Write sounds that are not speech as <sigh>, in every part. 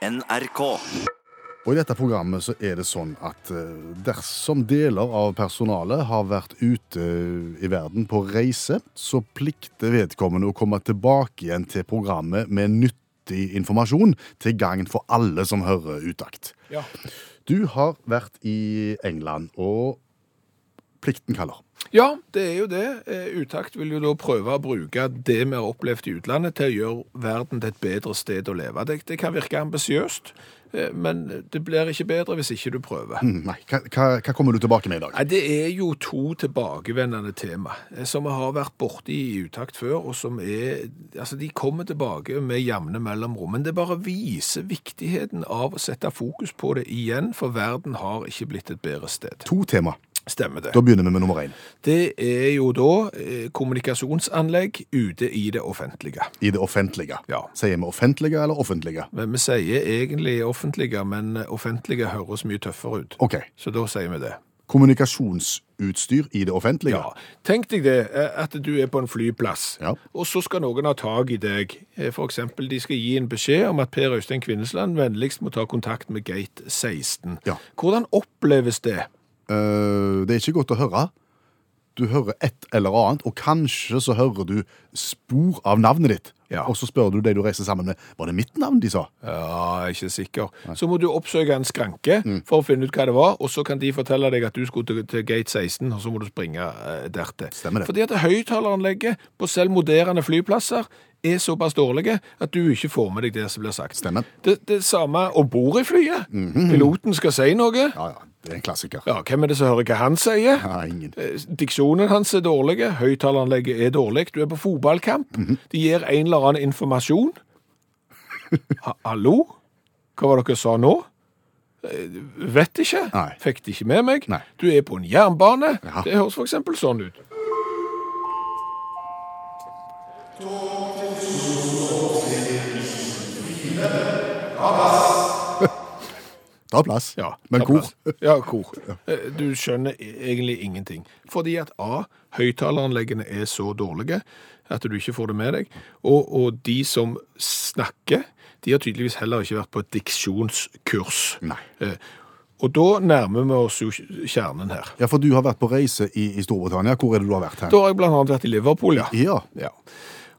NRK. Og I dette programmet så er det sånn at eh, dersom deler av personalet har vært ute i verden på reise, så plikter vedkommende å komme tilbake igjen til programmet med nyttig informasjon til gagn for alle som hører utakt. Ja. Du har vært i England, og plikten kaller. Ja, det er jo det. Eh, Utakt vil jo da prøve å bruke det vi har opplevd i utlandet til å gjøre verden til et bedre sted å leve. Det, det kan virke ambisiøst, eh, men det blir ikke bedre hvis ikke du prøver. Hm, Nei, hva, hva, kommer du tilbake med i dag? Nei, Det er jo to tilbakevendende tema eh, som vi har vært borti i utakt før, og som er Altså, de kommer tilbake med jevne mellomrom, men det bare viser viktigheten av å sette fokus på det igjen, for verden har ikke blitt et bedre sted. To tema. Stemmer det. Da begynner vi med nummer én. Det er jo da eh, kommunikasjonsanlegg ute i det offentlige. I det offentlige. Ja. Sier vi offentlige eller offentlige? Men vi sier egentlig offentlige, men offentlige høres mye tøffere ut. OK. Så da sier vi det. Kommunikasjonsutstyr i det offentlige? Ja. Tenk deg det, eh, at du er på en flyplass, Ja. og så skal noen ha tag i deg. F.eks. For eksempel, de skal gi en beskjed om at Per Øystein Kvinnesland vennligst må ta kontakt med gate 16. Ja. Hvordan oppleves det? Eh, det er ikke godt å høre. Du hører et eller annet, og kanskje så hører du spor av navnet ditt. Ja. Og så spør du de du reiser sammen med, var det mitt navn de sa? Ja, ikke sikker. Så må du oppsøke en skranke for å finne ut hva det var, og så kan de fortelle deg at du skulle til, til gate 16, og så må du springe eh, dertil. Stemmer det. Fordi at høyttaleranlegget på selv moderne flyplasser er såpass dårlige at du ikke får med deg det som blir sagt. Stemmer. Det, det samme om bord i flyet. Piloten skal si noe. Ja, ja, det er en klassiker. Ja, hvem er det som hører hva han sier? Ja, ingen. Eh, Diksjonen hans er dårlig, høyttaleranlegget er dårlig. Du er på fotballkamp, de gir en eller annen informasjon. <laughs> Ha, hallo? Hva var det dere sa nå? Eh, Vet ikke. Nei. Fikk det ikke med meg. Nei. Du er på en jernbane. Ja. Det høres eksempel sånn ut. Ta plass. Ja, Men hvor? Ja, kor. Eh, Du skjønner egentlig ingenting. Fordi at A, høyttaleranleggene er så dårlige at du ikke får det med deg. Og, og de som snakker, de har tydeligvis heller ikke vært på et diksjonskurs. Nei. Eh, Og da nærmer vi oss jo kjernen her. Ja, for du har vært på reise i, i Storbritannia. Hvor er det du har vært her? Da har jeg annet vært i Liverpool, ja. Ja. Ja.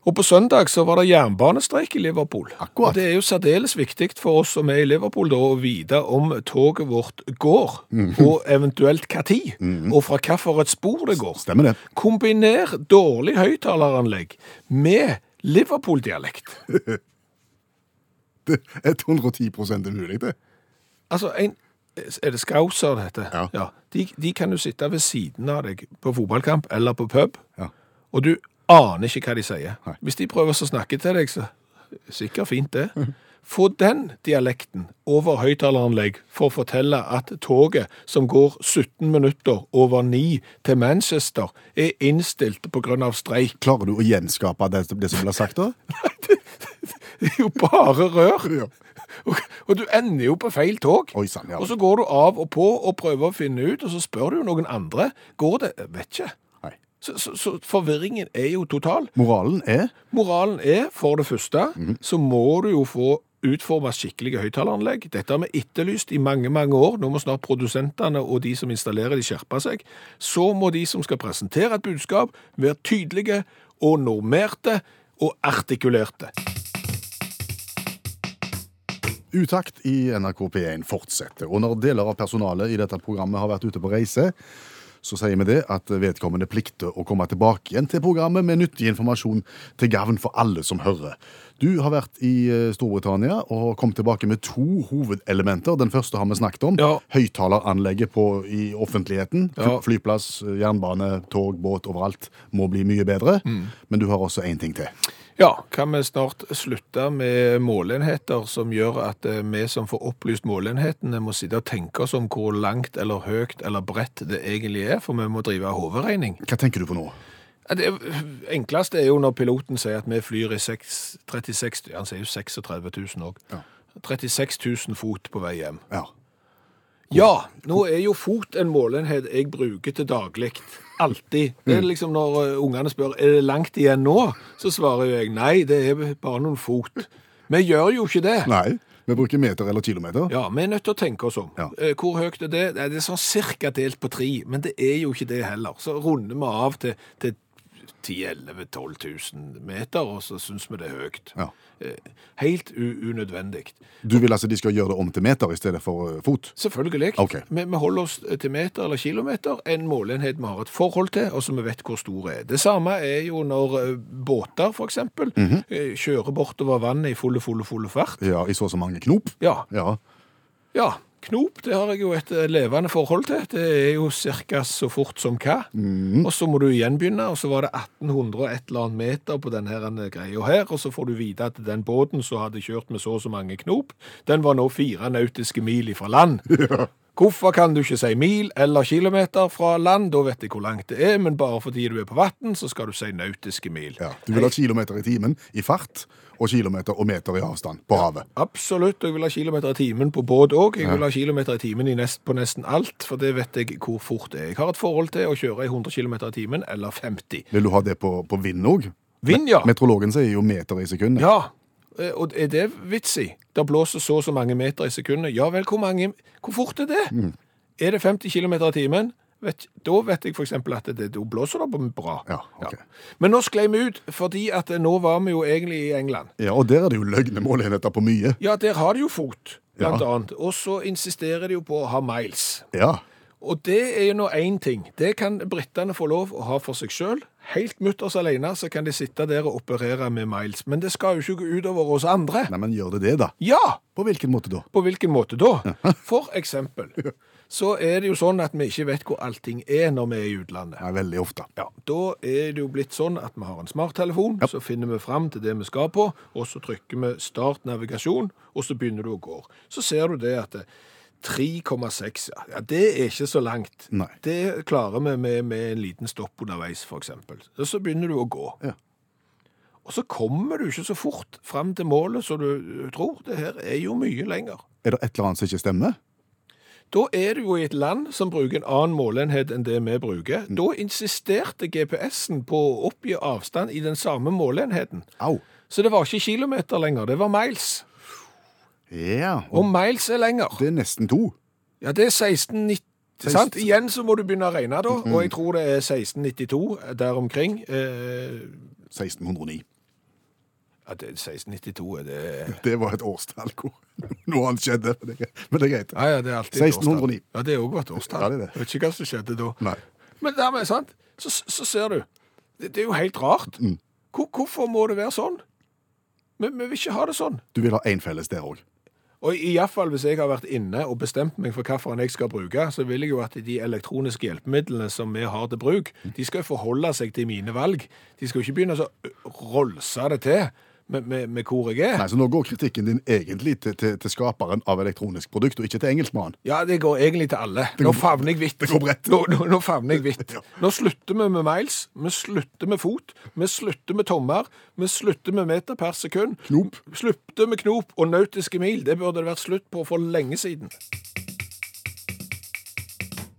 Og på søndag så var det jernbanestreik i Liverpool. Akkurat. Og det er jo særdeles viktig for oss som er i Liverpool da, å vite om toget vårt går, Mhm. og eventuelt hva tid, og fra hvilket spor det går. Stemmer det. Kombiner dårlig høyttaleranlegg med Liverpool-dialekt. Det er 110 umulig, det. Altså, en, er det skauser det heter? Ja. De, de kan jo sitte ved siden av deg på fotballkamp eller på pub, Ja. og du aner ikke hva de sier. Nei. Hvis de prøver å snakke til deg, så sikkert fint det. Få den dialekten over høyttaleranlegg for å fortelle at toget som går 17 minutter over 9 til Manchester, er innstilt av streik. Klarer du å gjenskape det, det som blir sagt da? Det er jo bare rør. Ja. Og, og du ender jo på feil tog. Oi sant, ja. Og så går du av og på og prøver å finne ut, og så spør du noen andre. Går det? Vet ikke. Så, så, så forvirringen er jo total. Moralen er Moralen er, for det første, så må du jo få utformet skikkelige høyttaleranlegg. Dette har vi etterlyst i mange, mange år. Nå må snart produsentene og de som installerer de skjerpe seg. Så må de som skal presentere et budskap, være tydelige og normerte og artikulerte. Utakt i NRK P1 fortsetter. Og når deler av personalet i dette programmet har vært ute på reise, så sier vi det at vedkommende plikter å komme tilbake igjen til programmet med nyttig informasjon til gavn for alle som hører. Du har vært i eh, Storbritannia og kom tilbake med to hovedelementer. Den første har vi snakket om. Ja. Høyttaleranlegget i offentligheten. Ja. Flyplass, jernbane, tog, båt, overalt må bli mye bedre. Men du har også én ting til. Ja, kan vi snart slutte med målenheter som gjør at eh, vi som får opplyst målenhetene må sitte og tenke oss om hvor langt eller høyt eller bredt det egentlig er, for vi må drive hovedregning. Hva tenker du på nå? Det enkleste er jo når piloten sier at vi flyr i 6, 36, han sier jo 36 000 òg. Ja. 36 000 fot på vei hjem. Ja. Ja, nå er jo fot en målenhet jeg bruker til daglig. Alltid. Det er liksom Når eh, ungene spør er det langt igjen nå, så svarer jo jeg nei, det er bare noen fot. Vi gjør jo ikke det. Nei. Vi bruker meter eller kilometer. Ja, vi er nødt til å tenke oss om. Ja. Eh, Hvor høyt er det? Det er sånn cirka delt på tre, men det er jo ikke det heller. Så runder vi av til, til 10 11 12 000 meter, og så syns vi det er høyt. Ja. Eh, Helt unødvendig. Du vil altså de skal gjøre det om til meter i stedet for eh, fot? Selvfølgelig. Ok. Vi, vi holder oss til meter eller kilometer, en måleenhet vi har et forhold til, og som vi vet hvor stor er. Det samme er jo når eh, båter, for eksempel, -hmm. eh, kjører bortover vannet i fulle, fulle, fulle fart. Ja, i så og så mange knop? Ja, Ja. ja. Knop, det har jeg jo et eh, levende forhold til. Det er jo cirka så fort som hva. Mm. Og så må du igjen begynne, og så var det 1800 og et eller annet meter på denne eh, greia her, og så får du vite at den båten som hadde kjørt med så og så mange knop, den var nå fire nautiske mil ifra land. <laughs> Hvorfor kan du ikke si mil eller kilometer fra land? Da vet jeg hvor langt det er, men bare fordi du er på vann, så skal du si nautiske mil. ja. Du vil ha kilometer i timen i fart, og kilometer og meter i avstand på havet. Absolutt, og jeg vil ha kilometer i timen på båt òg. Jeg vil ha kilometer i timen i nest, på nesten alt, for det vet jeg hvor fort det er. Jeg har et forhold til å kjøre i 100 km i timen eller 50. Vil du ha det på, på vind òg? Vind, ja. Meteorologen sier jo meter i sekundet. Ja, og er det vits i? Det blåser så og så mange meter i sekundet. Ja vel, hvor mange Hvor fort er det? Er det 50 km i timen? Vet, da vet jeg f.eks. at det, da blåser det bra. Ja, ok. Men nå sklei vi ut, fordi at eh, nå var vi jo egentlig i England. Ja, og der er det jo løgne måleenheter på mye. Ja, der har de jo fot, blant Ja. annet. Og så insisterer de jo på å ha miles. Ja. Og det er jo nå én ting. Det kan britene få lov å ha for seg sjøl. Helt mutters alene så kan de sitte der og operere med miles. Men det skal jo ikke gå utover oss andre. Nei, men gjør det det, da? Ja! På hvilken måte da? På hvilken måte da? <laughs> For eksempel så er det jo sånn at vi ikke vet hvor allting er når vi er i utlandet. Ja, veldig ofte. Ja, Da er det jo blitt sånn at vi har en smarttelefon, så finner vi fram til det vi skal på, og så trykker vi start navigasjon, og så begynner du å gå. Så ser du det at det- 3,6, ja. ja, det er ikke så langt. Nei. Det klarer vi med, med en liten stopp underveis, eksempel. Så begynner du å gå. Ja. Og så kommer du ikke så fort fram til målet som du tror. Det her er jo mye lenger. Er det et eller annet som ikke stemmer? Da er du jo i et land som bruker en annen måleenhet enn det vi bruker. Mm. Da insisterte GPS-en på å oppgi avstand i den samme måleenheten. Au. Så det var ikke kilometer lenger, det var miles. Ja, Og miles er lenger. det er nesten to. Ja, det er 1690. Sant? Igjen så må du begynne å regne, da. Og jeg tror det er 1692 der omkring. Eh, 1609. ja, det er 1692 er det Det var et årstall hvor <laughs> noe annet skjedde. Men det, er- men det er greit. Ja, ja, det er 1609. Ja, det er òg et årstall. Ja, det det. Vet ikke hva som skjedde da. Nei. Men dermed, sant? Så, så ser du. Det, det er jo helt rart. Mm. Hvor, hvorfor må det være sånn? Vi, vi vil ikke ha det sånn. Du vil ha én felles der òg. Og iallfall hvis jeg har vært inne og bestemt meg for hvilken jeg skal bruke, så vil jeg jo at de elektroniske hjelpemidlene som vi har til bruk, de skal jo forholde seg til mine valg. De skal jo ikke begynne å rolse det til med, med, med hvor jeg er. Nei, Så nå går kritikken din egentlig til, til, til skaperen av elektronisk produkt, og ikke til engelskmannen. Ja, det går egentlig til alle. Nå favner jeg vidt. Det går bredt. Nå, nå, nå favner jeg vidt. <laughs> Nå slutter vi med miles, vi slutter med fot, vi slutter med tommer, vi slutter med meter per sekund. Knop. Slutter med knop og nautiske mil. Det burde det vært slutt på for lenge siden.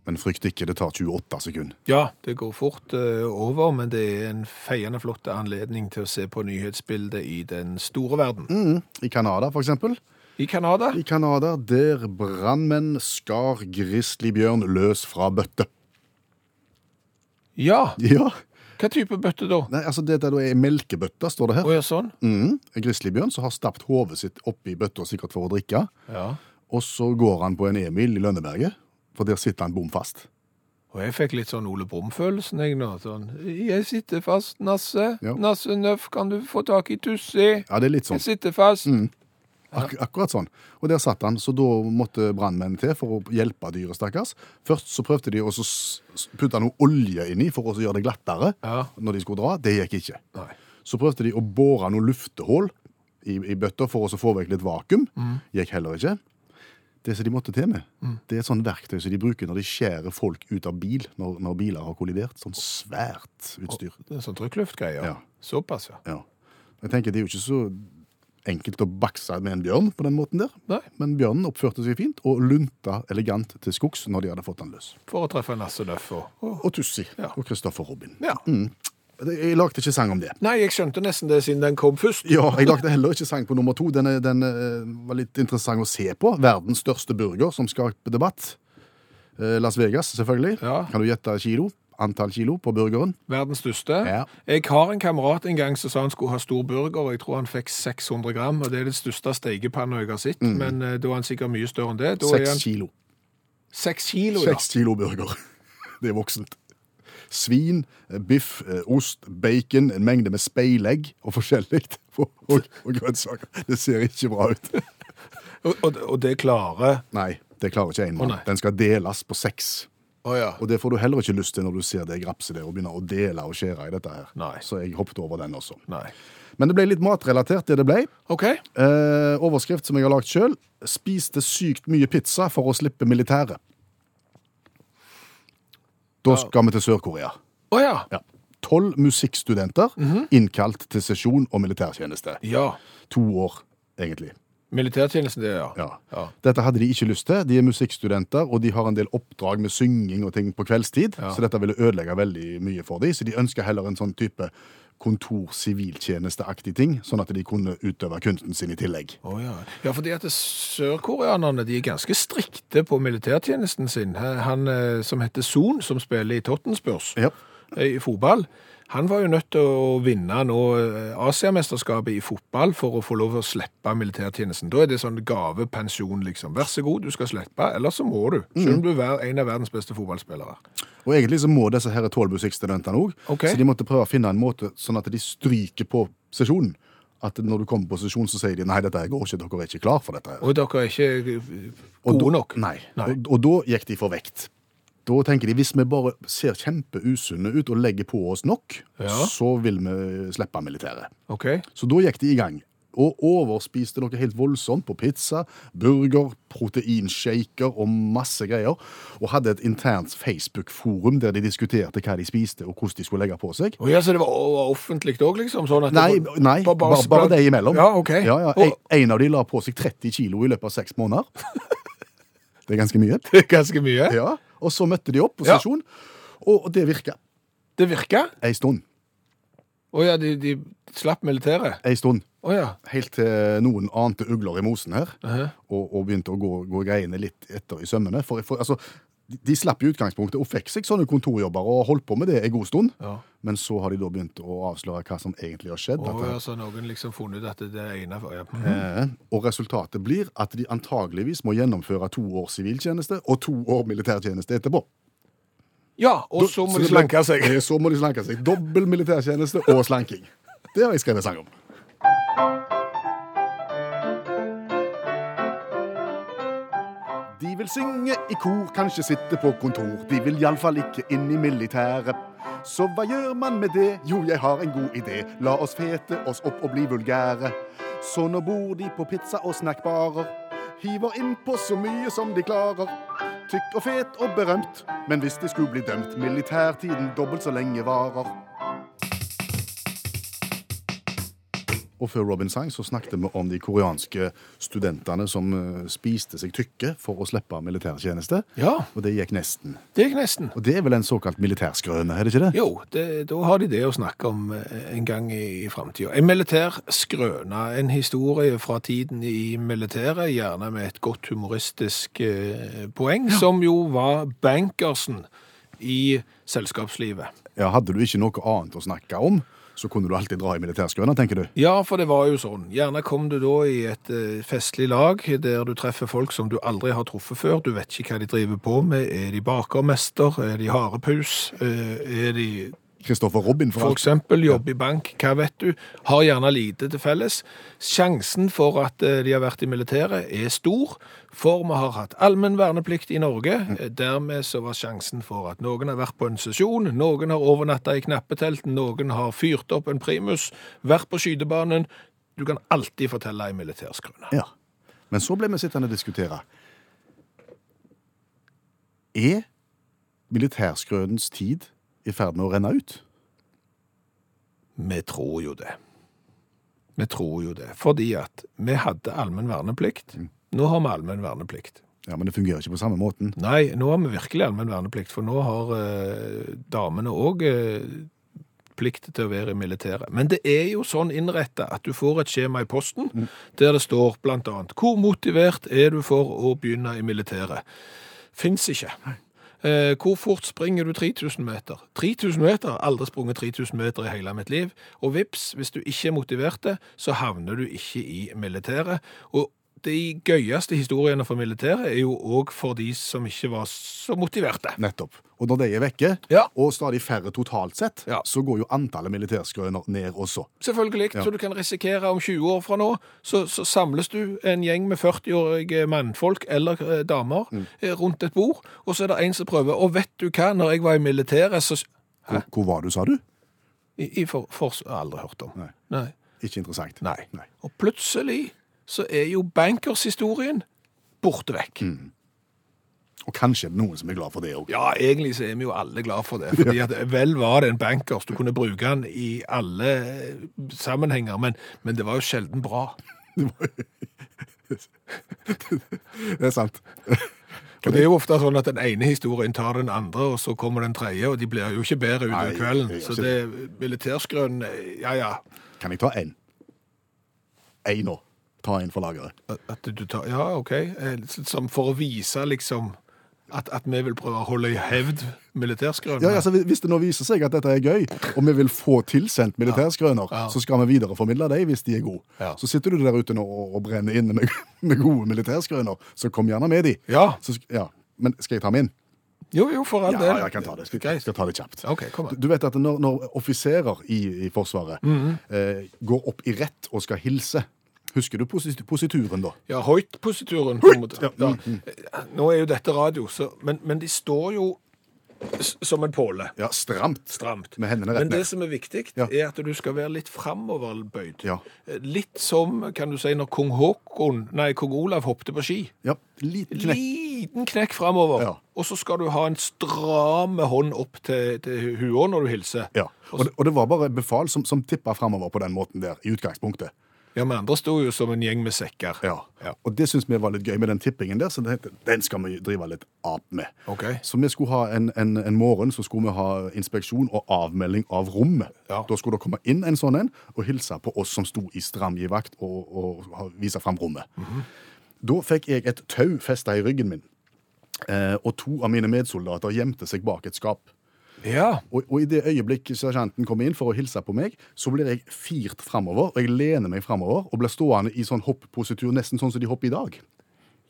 Men frykt ikke, det tar 28 sekunder. Ja, det går fort uh, over, men det er en feiende flott anledning til å se på nyhetsbildet i den store verden. Mm. I Canada, for eksempel. I Canada? I Canada, der brannmenn skar grizzlybjørn løs fra bøtte. Ja. Ja. Hva type bøtte da? Nei, altså Det der er melkebøtta, står det her. Å ja, sånn? Mm. En grizzlybjørn som har stappet hodet sitt oppi bøtta sikkert for å drikke. Ja. Og så går han på en Emil i Lønneberget, for der sitter han bom fast. Og jeg fikk litt sånn Ole Brumm-følelsen, jeg nå. Sånn, jeg sitter fast, Nasse. Ja. Nasse Nøff, kan du få tak i Tussi? Ja, det er litt sånn. Jeg sitter fast. Ak akkurat sånn. Og der satt han, så da måtte brannmennene til for å hjelpe dyret, stakkars. Først så prøvde de å putte noe olje inni for å gjøre det glattere Ja. når de skulle dra. Det gikk ikke. Nei. Så prøvde de å bore noe luftehull i, i bøtta for å få vekk litt vakuum. Gikk heller ikke. Det som de måtte til med, det er et sånt verktøy som de bruker når de skjærer folk ut av bil, når, når biler har kollidert. Sånn svært utstyr. Det er sånn trykkluftgreier. Ja. Såpass, ja. Ja. Jeg tenker Det er jo ikke så enkelt å bakse med en bjørn på den måten der. Nei, Men bjørnen oppførte seg fint og lunta elegant til skogs når de hadde fått den løs. for å treffe Nasse Nøff og, og Og Tussi Ja. og Kristoffer Robin. Ja. Mm. Jeg lagde ikke sang om det. Nei, jeg skjønte nesten det siden den kom først. Ja, jeg lagde heller ikke sang på nummer to. Den, den eh, var litt interessant å se på. Verdens største burger som skaper debatt. Eh, Las Vegas, selvfølgelig. Ja. Kan du gjette kilo? Antall kilo på burgeren? Verdens største. Ja. Jeg har en kamerat en gang som sa han skulle ha stor burger, jeg tror han fikk 600 gram, og det er den største steikepanna jeg har sett, men eh, da er han sikkert mye større enn det. Seks han kilo. seks kilo, ja. Seks kilo burger. <laughs> Det er voksent. Svin, eh, biff, eh, ost, bacon, en mengde med speilegg og forskjellig. <laughs> Og, og, og grønnsaker. Det ser ikke bra ut. <laughs> Og, og, det klarer Nei, det klarer ikke én mann. Den skal deles på seks. Oh, ja. Og det får du heller ikke lyst til når du ser det grapset der og begynner å dele og skjære i dette her. Nei. Så jeg hoppet over den også. Nei. Men det ble litt matrelatert, det det ble. OK. Eh, overskrift som jeg har lagd sjøl. Spiste sykt mye pizza for å slippe militæret. Da skal vi til Sør-Korea. Å ja. Ja. Tolv musikkstudenter innkalt til sesjon og militærtjeneste. Ja. To år, egentlig. Militærtjenesten, det, ja. Ja. Ja. Dette hadde de ikke lyst til. De er musikkstudenter, og de har en del oppdrag med synging og ting på kveldstid, Ja. så dette ville ødelegge veldig mye for dem. Så de ønsker heller en sånn type kontor-siviltjenesteaktig ting, sånn at de kunne utøve kunsten sin i tillegg. Oh, ja. ja, fordi at sørkoreanerne de er ganske strikte på militærtjenesten sin. Han eh, som heter Son, som spiller i Tottenspurs Ja. eh, i fotball, han var jo nødt til å vinne nå eh, Asiamesterskapet i fotball for å få lov til å slippe militærtjenesten. Da er det sånn gavepensjon, liksom. Vær så god, du skal slippe, eller så må du. Selv om du er en av verdens beste fotballspillere. Og egentlig så må disse her tolv musikkstudentene òg, okay. så de måtte prøve å finne en måte sånn at de stryker på sesjonen. At når du kommer på sesjon, så sier de nei, dette går ikke, dere er ikke klar for dette. Og dere er ikke gode nok. Nei. Nei. Og, og da gikk de for vekt. Da tenker de hvis vi bare ser kjempeusunne ut og legger på oss nok, Ja. så vil vi slippe militæret. Okay. Så da gikk de i gang. Og overspiste noe helt voldsomt på pizza, burger, proteinshaker og masse greier. Og hadde et internt Facebook-forum der de diskuterte hva de spiste og hvordan de skulle legge på seg. Oh, ja, så det var offentlig òg, liksom? Sånn Nei, nei Bare- bare, bare det imellom. Ja, okay. Ja, ja. En, en av de la på seg 30 kilo i løpet av seks måneder. <laughs> Det er ganske mye. Det er ganske mye. Ja, Og så møtte de opp på stasjon, sesjon, og det virka Det virka. ei stund. Å ja, de, de slapp militæret. Ei stund. Oh, ja. Helt til noen ante ugler i mosen her, Mhm. og, og begynte å gå, gå greiene litt etter i sømmene. For, for altså, de, slapp i utgangspunktet og fikk seg sånne kontorjobber og holdt på med det en god stund. ja. Men så har de da begynt å avsløre hva som egentlig har skjedd. Og, at, altså, noen liksom funnet ut at det ene ja. eh, og resultatet blir at de antageligvis må gjennomføre to år siviltjeneste og to år militærtjeneste etterpå. ja, og så må så de slanke seg. Eh, Så må de slanke seg. Dobbel militærtjeneste og slanking. Det har jeg skrevet sang om. De vil synge i kor, kanskje sitte på kontor. De vil iallfall ikke inn i militæret. Så hva gjør man med det? Jo, jeg har en god idé. La oss fete oss opp og bli vulgære. Så nå bor de på pizza- og snackbarer. Hiver innpå så mye som de klarer. Tykk og fet og berømt. Men hvis de skulle bli dømt, militærtiden dobbelt så lenge varer. Og før Robin sang, så snakket vi om de koreanske studentene som eh, spiste seg tykke for å slippe militærtjeneste. Ja, Og det gikk nesten. det gikk nesten. Og det er vel en såkalt militærskrøne, er det ikke det? Jo, det, da har de det å snakke om eh, en gang i, i framtida. En militærskrøne, en historie fra tiden i militæret, gjerne med et godt humoristisk eh, poeng, som jo var bankersen i selskapslivet. Ja, Hadde du ikke noe annet å snakke om, så kunne du alltid dra i militærskrøna, tenker du? Ja, for det var jo sånn. Gjerne kom du da i et eh, festlig lag der du treffer folk som du aldri har truffet før. Du vet ikke hva de driver på med. Er de bakermester? Er de harepus? Eh, er de Kristoffer Robin, for, for eksempel jobbe i bank? Hva vet du? Har gjerne lite til felles. Sjansen for at eh, de har vært i militæret er stor, for vi har hatt allmenn verneplikt i Norge. Eh, Dermed så var sjansen for at noen har vært på en sesjon, noen har overnatta i knappetelt, noen har fyrt opp en primus, vært på skytebanen. Du kan alltid fortelle ei militærskrøne. Ja. Men så ble vi sittende og diskutere. Er militærskrønens tid i ferd med å renne ut? Vi tror jo det. Vi tror jo det. Fordi at vi hadde allmenn verneplikt. Nå har vi allmenn verneplikt. Ja, Men det fungerer ikke på samme måten. Nei, nå har vi virkelig allmenn verneplikt, for nå har eh, damene òg eh, plikt til å være i militæret. Men det er jo sånn innrettet at du får et skjema i posten der det står annet hvor motivert er du for å begynne i militæret. Fins ikke. Eh, hvor fort springer du 3000 meter? 3000 meter? Aldri sprunget 3000 meter i hele mitt liv. Og vips, hvis du ikke er motivert, så havner du ikke i militæret. Og de gøyeste historiene for militæret er jo òg for de som ikke var så motiverte. Nettopp. Og når de er vekke, Ja. og stadig færre totalt sett, Ja. så går jo antallet militærskrøner ned også. Selvfølgelig. Ja. Så du kan risikere om 20 år fra nå, så, så samles du en gjeng med 40-årige mannfolk eller eh, damer Mm. eh, rundt et bord, og så er det en som prøver. Og vet du hva, når jeg var i militæret, så Hvor, hvor var du, sa du? I, i for, for, aldri hørt om. Nei. Nei. Ikke interessant. Nei. Nei. Og plutselig så er jo bankers-historien borte vekk. Og kanskje er det noen som er glad for det òg. Ja, egentlig så er vi jo alle glad for det. Fordi at vel var det en bankers, du kunne bruke den i alle eh, sammenhenger, men, men det var jo sjelden bra. <laughs> <laughs> Det er sant. Og det er jo ofte sånn at den ene historien tar den andre, og så kommer den tredje, og de blir jo ikke bedre utover kvelden. Så det militærskrønn, ja ja. Kan jeg ta én? Én nå. Ta inn for lageret. At du tar, ja, ok. Eh, Som for å vise liksom at, at vi vil prøve å holde i hevd militærskrøner? Ja, altså, Hvis det nå viser seg at dette er gøy, og vi vil få tilsendt militærskrøner, Ja. så skal vi videreformidle dem hvis de er gode. Ja. Så sitter du der ute nå og, og brenner inne med, med gode militærskrøner, så kom gjerne med de. Ja. Så, ja. Men skal jeg ta min? Jo, jo, for all Ja, del. jeg kan ta det. Skal, jeg skal ta det kjapt. Okay, kom Du, du vet at når, når offiserer i, i Forsvaret Mhm. eh, går opp i rett og skal hilse Husker du posit posituren, da? Ja, Hoit-posituren. på en måte. Ja, Ja. Nå er jo dette radio, så, men, men de står jo som en påle. Ja, stramt. Stramt. Med hendene rett Men det som er viktig, Ja. er at du skal være litt framoverbøyd. Ja. Litt som, kan du si, når kong Håkon, nei, kong Olav hoppte på ski. Ja, liten knekk. Liten knekk framover. Ja. Og så skal du ha en stram hånd opp til, til hua når du hilser. Ja. Og det, og det var bare befal som, som tippa framover på den måten der, i utgangspunktet. Ja, men andre sto jo som en gjeng med sekker. Ja. Ja. Og det syns vi var litt gøy med den tippingen der, så tenkte, den skal vi drive litt ap med. Okay. Så vi skulle ha en, en, en morgen så skulle vi ha inspeksjon og avmelding av rommet. Ja. Da skulle det komme inn en sånn en og hilse på oss som sto i stramgivakt og, og og vise fram rommet. Da fikk jeg et tau festa i ryggen min, eh, og to av mine medsoldater gjemte seg bak et skap. Ja. Og, og i det øyeblikk sersjanten kommer inn for å hilse på meg, så blir jeg firt framover, og jeg lener meg framover og blir stående i sånn hopppositur, nesten sånn som de hopper i dag.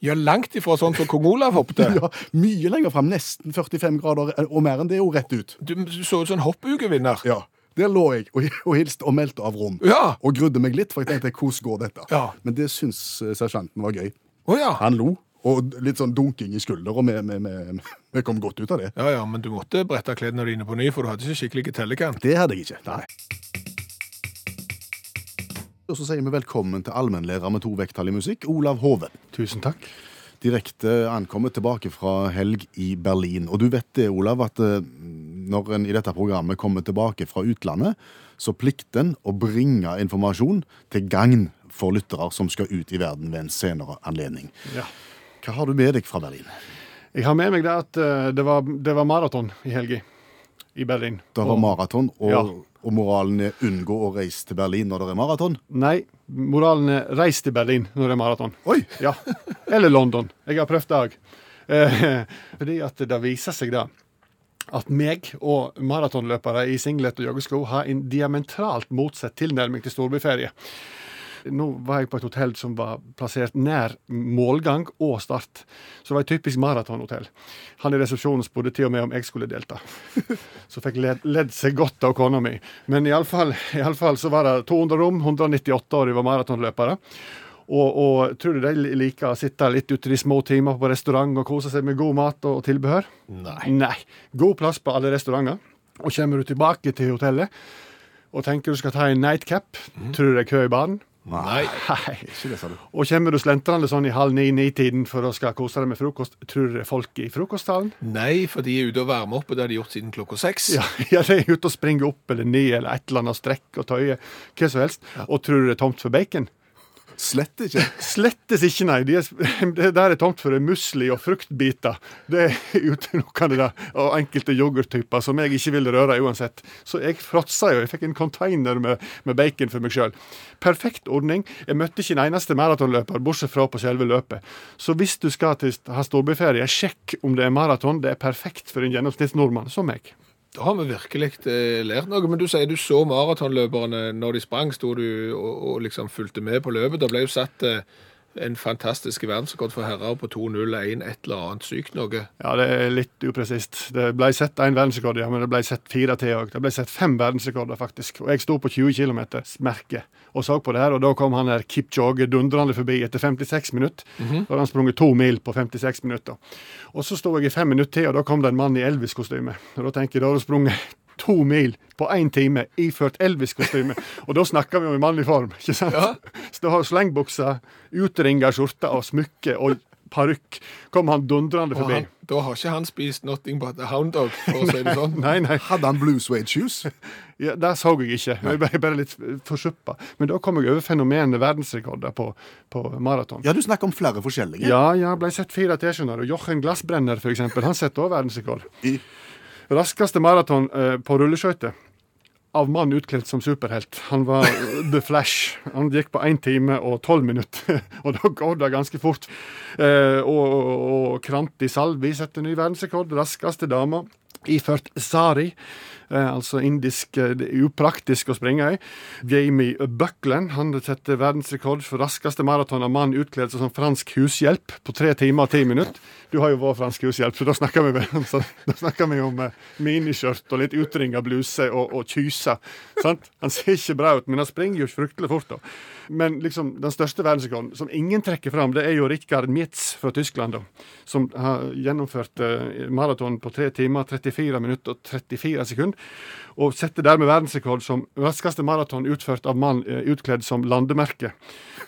ja, langt ifra sånn som kong Olav hoppet. <laughs> Ja, Mye lenger fram, nesten 45 grader, og mer enn det, jo rett ut. Du, du så ut som en hoppukevinner. Ja, Der lå jeg og, og hilste og meldte av rom. Ja. Og grudde meg litt, for jeg tenkte hvordan går dette? Ja. Men det syns eh, sersjanten var gøy. Oh, ja. Han lo, og litt sånn dunking i skulder, og vi, vi, vi, vi kom godt ut av det. Ja, ja, men du måtte brette klærne dine på ny, for du hadde ikke skikkelig tellekant. Det hadde jeg ikke. Nei. Og så sier vi velkommen til allmennlærer med to vekttall i musikk, Olav Hove. Tusen takk. Direkte ankommet tilbake fra helg i Berlin. Og du vet det, Olav, at eh, når en i dette programmet kommer tilbake fra utlandet, så plikter en å bringe informasjon til gagn for lyttere som skal ut i verden ved en senere anledning. Ja. Hva har du med deg fra Berlin? Jeg har med meg det at eh, det var, det var maraton i helga i Berlin. Det var Og- maraton, og, Ja. og moralen er unngå å reise til Berlin når det er maraton. Nei, moralen er reis til Berlin når det er maraton. Oi! Ja. Eller London. Jeg har prøvd det òg. Eh, fordi at det viser seg da at meg og maratonløpere i singlet og joggesko har en diametralt motsatt tilnærming til storbyferie. Nå var jeg på et hotell som var plassert nær målgang og start. Så det var et typisk maratonhotell. Han i resepsjonen spurte til og med om jeg skulle delta. <laughs> Så fikk ledd, ledd seg godt av kona mi. Men iallfall så var det 200 rom, 198 år, de var maratonløpere. Og, og tror du de liker å sitte litt ute i de små timer på restaurant og kose seg med god mat og tilbehør? Nei. Nei. God plass på alle restauranter. Og kommer du tilbake til hotellet og tenker du skal ta en nightcap, tror du det er kø i baren? Nei. Nei. Ikke det, sa du. Og kommer du slentrende sånn i halv ni-ni-tiden for å skal kose deg med frokost, tror du folk i frokosthallen? Nei, for de er ute og varmer opp, og det har de gjort siden klokka seks. Ja, <laughs> ja, de er ute og springer opp eller ned eller et eller annet strekk og tøye, hva som helst. Og tror du det er tomt for bacon? Slett ikke. Slettes ikke, nei. De er, <laughs> det der er tomt for musli og fruktbiter. Det er <laughs> utelukkende det. Og enkelte yoghurttyper som jeg ikke vil røre uansett. Så jeg fråtsa jo. Jeg fikk en container med, med bacon for meg sjøl. Perfekt ordning. Jeg møtte ikke en eneste maratonløper, bortsett fra på selve løpet. Så hvis du skal til, ha storbyferie, sjekk om det er maraton. Det er perfekt for en gjennomsnittsnordmann som meg. Da har vi virkelig eh, lært noe. Men du sier du så maratonløperne når de sprang. Sto du og, og liksom fulgte med på løpet? Da ble jo satt eh, en fantastisk verdensrekord for herrer på 2.01, et eller annet sykt noe. Ja, det er litt upresist. Det ble sett én verdensrekord, ja, men det ble sett fire til òg. Det ble sett fem verdensrekorder, faktisk. Og jeg sto på 20 km merke og så på det her, og da kom han her Kipchoge dundrende forbi etter 56 minutter. Da hadde han sprunget to mil på 56 minutter. Og så sto jeg i fem minutter til, og da kom det en mann i Elvis-kostyme. Og da tenker jeg, da har du sprunget to mil på én time iført Elvis-kostyme. Og da snakker vi om i mannlig form, ikke sant? Ja. Så da har slengbuksa, utringa skjorte og smykke og parykk. Kom han dundrende Og forbi. han, da har ikke han spist nothing but a hound dog, for å si det sånn. Nei, nei. Hadde han blue suede shoes? Ja, Det så jeg ikke. Jeg ble bare litt forsuppa. Men da kom jeg over fenomenet verdensrekorder på, på maraton. Ja, du snakker om flere forskjellige. Ja, ja, ble sett fire T-skjorter. Og Jochen Glassbrenner, eksempel, han setter også verdensrekord. I, Raskeste maraton eh, på rulleskøyter. Av mann utkledd som superhelt. Han var <laughs> The Flash. Han gikk på 1 time og 12 minutter, <laughs> og da går det ganske fort. Eh, og, og, og Kranti Salvi setter ny verdensrekord. Raskeste dama. Iført sari, eh, altså indisk eh, Det er upraktisk å springe i. Jamie Buckland han setter verdensrekord for raskeste maraton av mann utkledd som fransk hushjelp på tre timer og ti minutter. Du har jo vært fransk hushjelp, så da snakker vi, vel- så, om eh, miniskjørt og litt utringa bluse og, og kyse. Sant? Han ser ikke bra ut, men han springer jo fryktelig fort. da. Men liksom, den største verdensrekorden, som ingen trekker fram, det er jo Rikard Mietz fra Tyskland, da, som har gjennomført eh, maraton på 3 timer, 34 minutter og 34 sekunder. Og setter dermed verdensrekord som raskeste maraton utført av mann eh, utkledd som landemerke.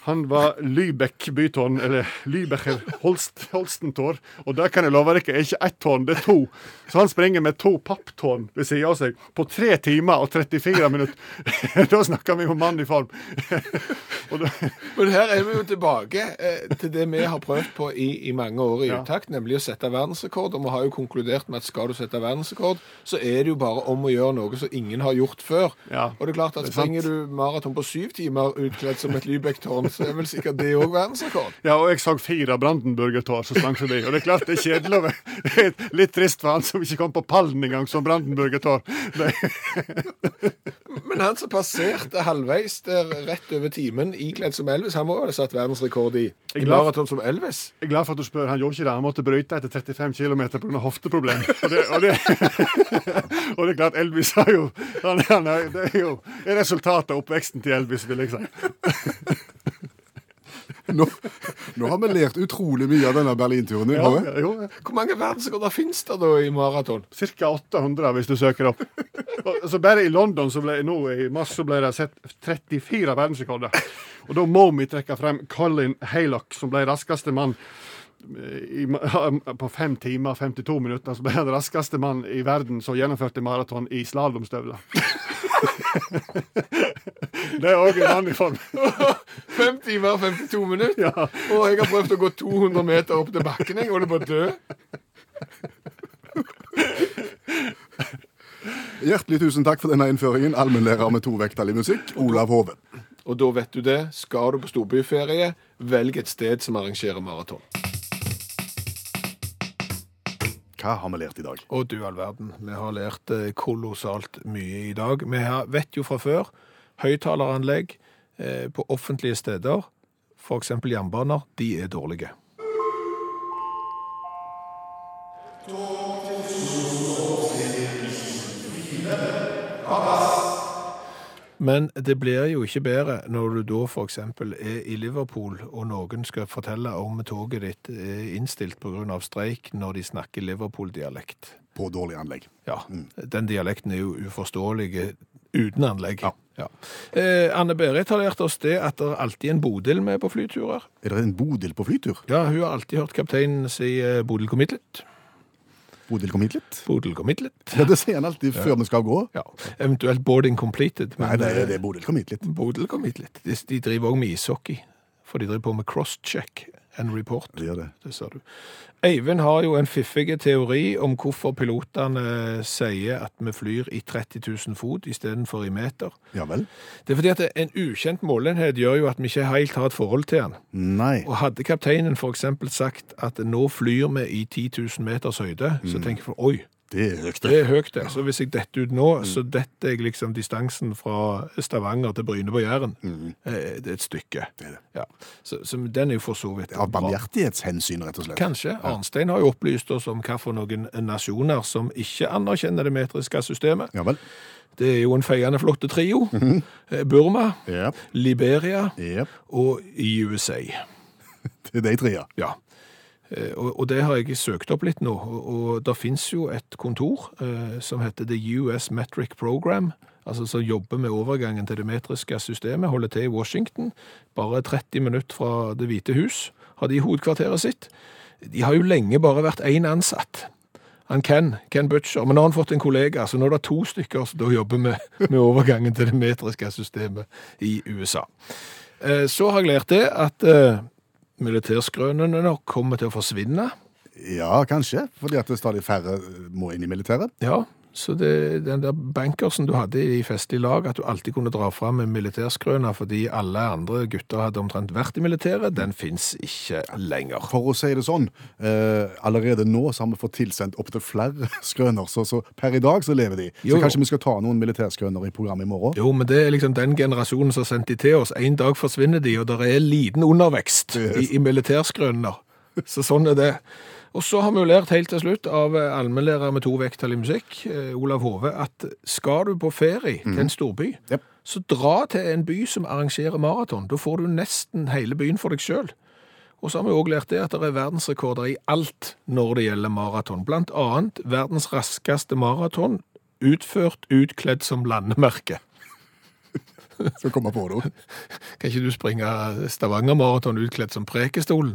Han var Lübeck bytårn, eller Lübecher Holst, Holstentår. og det kan jeg love dere er ikke ett tårn, det er to. Så han springer med to papptårn ved siden av seg på 3 timer og 34 minutter. <laughs> da snakker vi om mann i form. <laughs> da, Men her er vi jo tilbake eh, til det vi har prøvd på i, i mange år i Ja. utakt, nemlig å sette verdensrekord. Og vi har jo konkludert med at skal du sette verdensrekord, så er det jo bare om å gjøre noe som ingen har gjort før. Ja, og det er klart at er springer du maraton på syv timer utkledd som et Lübeck-tårn, så er vel sikkert det òg verdensrekord. ja, og jeg så fire Brandenburger-tår som sprang forbi. Og det er klart det er kjedelig. Det er litt trist for han som ikke kom på pallen engang som Brandenburger-tår. Men han som passerte halvveis der rett over timen ikledd som Elvis, han må jo ha satt verdensrekord i, i maraton som Elvis. Jeg er glad for at du spør. Han gjorde ikke det. Han måtte bryte etter 35 km pga. hofteproblem. Og det, og, det, <laughs> og det er klart, Elvis har jo han, han er, Det er jo resultatet av oppveksten til Elvis, vil jeg si. Nå, nå har vi lært utrolig mye av denne Berlinturen. Ja, jo, Hvor mange verdensrekorder finnes det da i maraton? Ca. 800 hvis du søker opp. Så altså bare i London så ble, nå i mars så ble det sett 34 verdensrekorder. Og da må vi trekke frem Colin Haylock, som ble raskeste mann i, <laughs> på fem timer 52 minutter. Så ble han raskeste mann i verden som gjennomførte maraton i slalåmstøvler. <laughs> det er òg en annen i form. <laughs> Fem timer 52 minutter. Ja. Og jeg har prøvd å gå 200 meter opp til bakken. Jeg holder på å dø. Hjertelig tusen takk for denne innføringen, allmennlærer med tovektig musikk, Olav Hove. Og da vet du det. Skal du på storbyferie, velg et sted som arrangerer maraton. Hva har vi lært i dag? Og du all verden, vi har lært eh, kolossalt mye i dag. Vi vet jo fra før, høyttaleranlegg eh, på offentlige steder, f.eks. jernbaner, de er dårlige. Men det blir jo ikke bedre når du da f.eks. er i Liverpool, og noen skal fortelle om toget ditt er innstilt pga. streik når de snakker Liverpool-dialekt. På dårlig anlegg. Ja, den dialekten er jo uforståelig uten anlegg. Ja. Eh, Anne Berit har lært oss det at det er alltid en Bodil med på flyturer. Er det en Bodil på flytur? Ja, hun har alltid hørt kapteinen si eh, Bodil kom hit litt. Bodil kom hit litt? Bodil kom hit litt. Ja, det sier han alltid før vi skal gå. Ja, eventuelt boarding completed. Nei, det er det er Bodil kom hit litt. Bodil kom hit litt. De, de driver også med ishockey for de driver på med crosscheck and report. Det gjør det. Det ser du. Eivind har jo en fiffig teori om hvorfor pilotene sier at vi flyr i 30 000 fot istedenfor i meter. Ja vel? Det er fordi at en ukjent målenhet gjør jo at vi ikke helt har et forhold til den. Nei. Og hadde kapteinen eksempel sagt at nå flyr vi i 10 000 meters høyde, så tenker vi, oi, Det er høyt. det er høyt det. Så hvis jeg detter ut nå, så detter jeg liksom distansen fra Stavanger til Bryne på Jæren. Mm. Det er et stykke. Det er det. Ja. Så, så den er jo for så vidt Av barmhjertighetshensyn, rett og slett. Kanskje. Arnstein har jo opplyst oss om hva for noen nasjoner som ikke anerkjenner det metriske systemet. Ja vel. Det er jo en feiende flott trio. Eh, Burma, Ja. Liberia ja. og USA. <laughs> Det er de tre, ja. Eh, Og, det har jeg søkt opp litt nå, og, det finnes jo et kontor eh, som heter The US Metric Program, altså som jobber med overgangen til det metriske systemet, holder til i Washington, bare 30 minutter fra det hvite hus, har de hovedkvarteret sitt. De har jo lenge bare vært én ansatt. Han Ken, Ken Butcher, men nå har han fått en kollega, så nå er det to stykker som da jobber med, med overgangen til det metriske systemet i USA. Eh, Så har jeg lært det at militærskrønene nok kommer til å forsvinne. Ja, kanskje. Fordi at det stadig færre må inn i militæret. Ja, så det, den der bankersen du hadde i festlig lag, at du alltid kunne dra fram en militærskrøne fordi alle andre gutter hadde omtrent vært i militæret, den fins ikke lenger. For å si det sånn, eh, allerede nå så har vi fått tilsendt opptil flere <laughs> skrøner, så, så per i dag så lever de. Så Jo, jo. kanskje vi skal ta noen militærskrøner i programmet i morgen? Jo, men det er liksom den generasjonen som har sendt de til oss. En dag forsvinner de, og det er liten undervekst i, i militærskrøner. Så sånn er det. Og så har vi jo lært helt til slutt av eh, allmennlærer med to vekttall i musikk, eh, Olav Hove, at skal du på ferie til en storby, yep. så dra til en by som arrangerer maraton. Da får du nesten hele byen for deg sjøl. Og så har vi òg lært det at det er verdensrekorder i alt når det gjelder maraton. Blant annet verdens raskeste maraton utført utkledd som landemerke. <laughs> Skal komme på det. Kan ikke du springe Stavanger-maraton utkledd som Prekestolen?